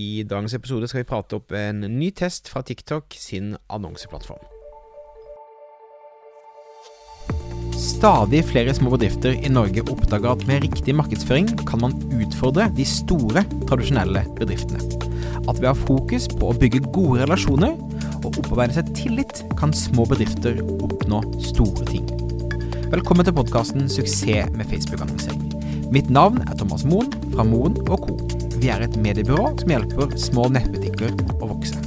I dagens episode skal vi prate opp en ny test fra TikTok sin annonseplattform. Stadig flere små bedrifter i Norge oppdager at med riktig markedsføring kan man utfordre de store, tradisjonelle bedriftene. At ved å ha fokus på å bygge gode relasjoner og opparbeide seg tillit, kan små bedrifter oppnå store ting. Velkommen til podkasten 'Suksess med Facebook-annonsering'. Mitt navn er Thomas Moen fra Moen Co. Vi er et mediebyrå som hjelper små nettbutikker å vokse.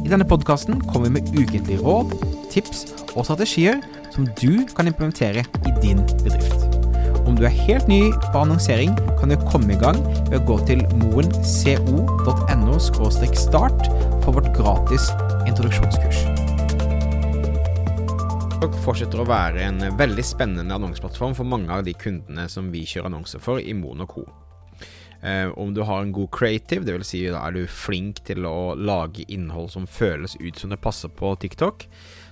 I denne podkasten kommer vi med ukentlige råd, tips og strategier som du kan implementere i din bedrift. Om du er helt ny på annonsering, kan du komme i gang ved å gå til moenco.no start for vårt gratis introduksjonskurs. TikTok fortsetter å være en veldig spennende annonseplattform for mange av de kundene som vi kjører annonser for i Mono Co. Eh, om du har en god creative, dvs. Si, da er du flink til å lage innhold som føles ut som det passer på TikTok,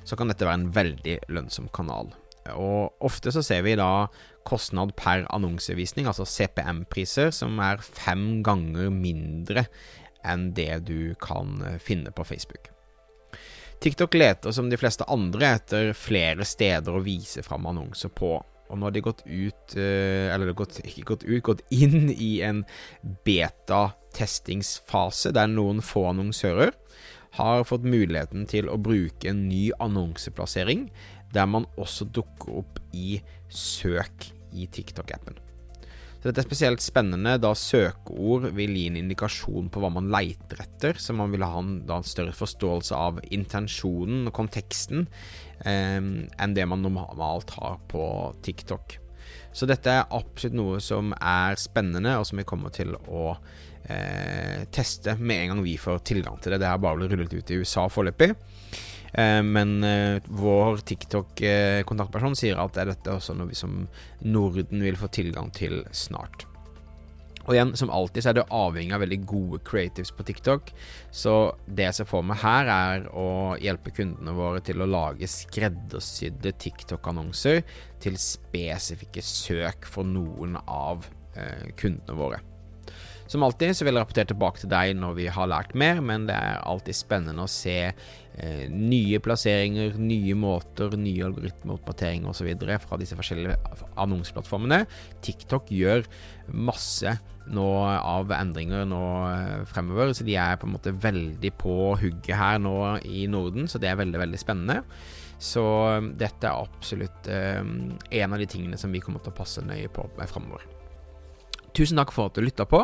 så kan dette være en veldig lønnsom kanal. Og ofte så ser vi da kostnad per annonsevisning, altså CPM-priser, som er fem ganger mindre enn det du kan finne på Facebook. TikTok leter som de fleste andre etter flere steder å vise fram annonser på. Og nå har de gått ut, eh, eller gått, ikke gått ut, gått inn i en beta-testingsfase der noen få annonsører har fått muligheten til å bruke en ny annonseplassering, der man også dukker opp i søk i TikTok-appen. Så Dette er spesielt spennende da søkeord vil gi en indikasjon på hva man leiter etter, så man vil ha en, en større forståelse av intensjonen og konteksten eh, enn det man normalt har på TikTok. Så dette er absolutt noe som er spennende, og som vi kommer til å eh, teste med en gang vi får tilgang til det. Det er bare blitt rullet ut i USA foreløpig. Eh, men eh, vår TikTok-kontaktperson sier at dette er også noe vi som Norden vil få tilgang til snart. Og igjen, som alltid så er det avhengig av veldig gode creatives på TikTok. Så det jeg ser for meg her, er å hjelpe kundene våre til å lage skreddersydde TikTok-annonser til spesifikke søk for noen av eh, kundene våre. Som alltid så vil jeg rapportere tilbake til deg når vi har lært mer, men det er alltid spennende å se eh, nye plasseringer, nye måter, nye algoritmeoppdateringer osv. fra disse forskjellige annonseplattformene. TikTok gjør masse nå av endringer nå eh, fremover, så de er på en måte veldig på hugget her nå i Norden, så det er veldig, veldig spennende. Så eh, dette er absolutt eh, en av de tingene som vi kommer til å passe nøye på fremover. Tusen takk for at du lytta på.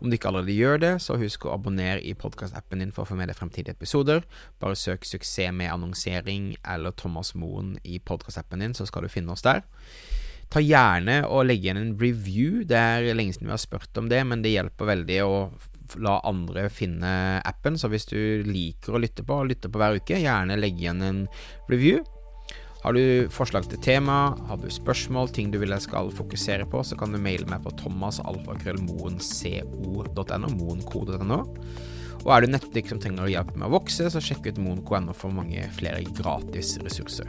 Om du ikke allerede gjør det, så husk å abonnere i podkastappen din for å få med deg fremtidige episoder. Bare søk 'Suksess med annonsering' eller Thomas Moen i podkastappen din, så skal du finne oss der. Ta gjerne og legg igjen en review. Det er lenge siden vi har spurt om det, men det hjelper veldig å la andre finne appen. Så hvis du liker å lytte på, og lytter på hver uke, gjerne legg igjen en review. Har du forslag til tema, har du spørsmål, ting du vil jeg skal fokusere på, så kan du maile meg på thomasalfakrøllmoenco.no, moenco.no. Og er du nettbutikk som trenger hjelp med å vokse, så sjekk ut moenco.no for mange flere gratis ressurser.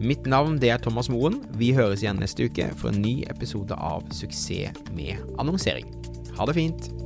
Mitt navn det er Thomas Moen. Vi høres igjen neste uke for en ny episode av Suksess med annonsering. Ha det fint!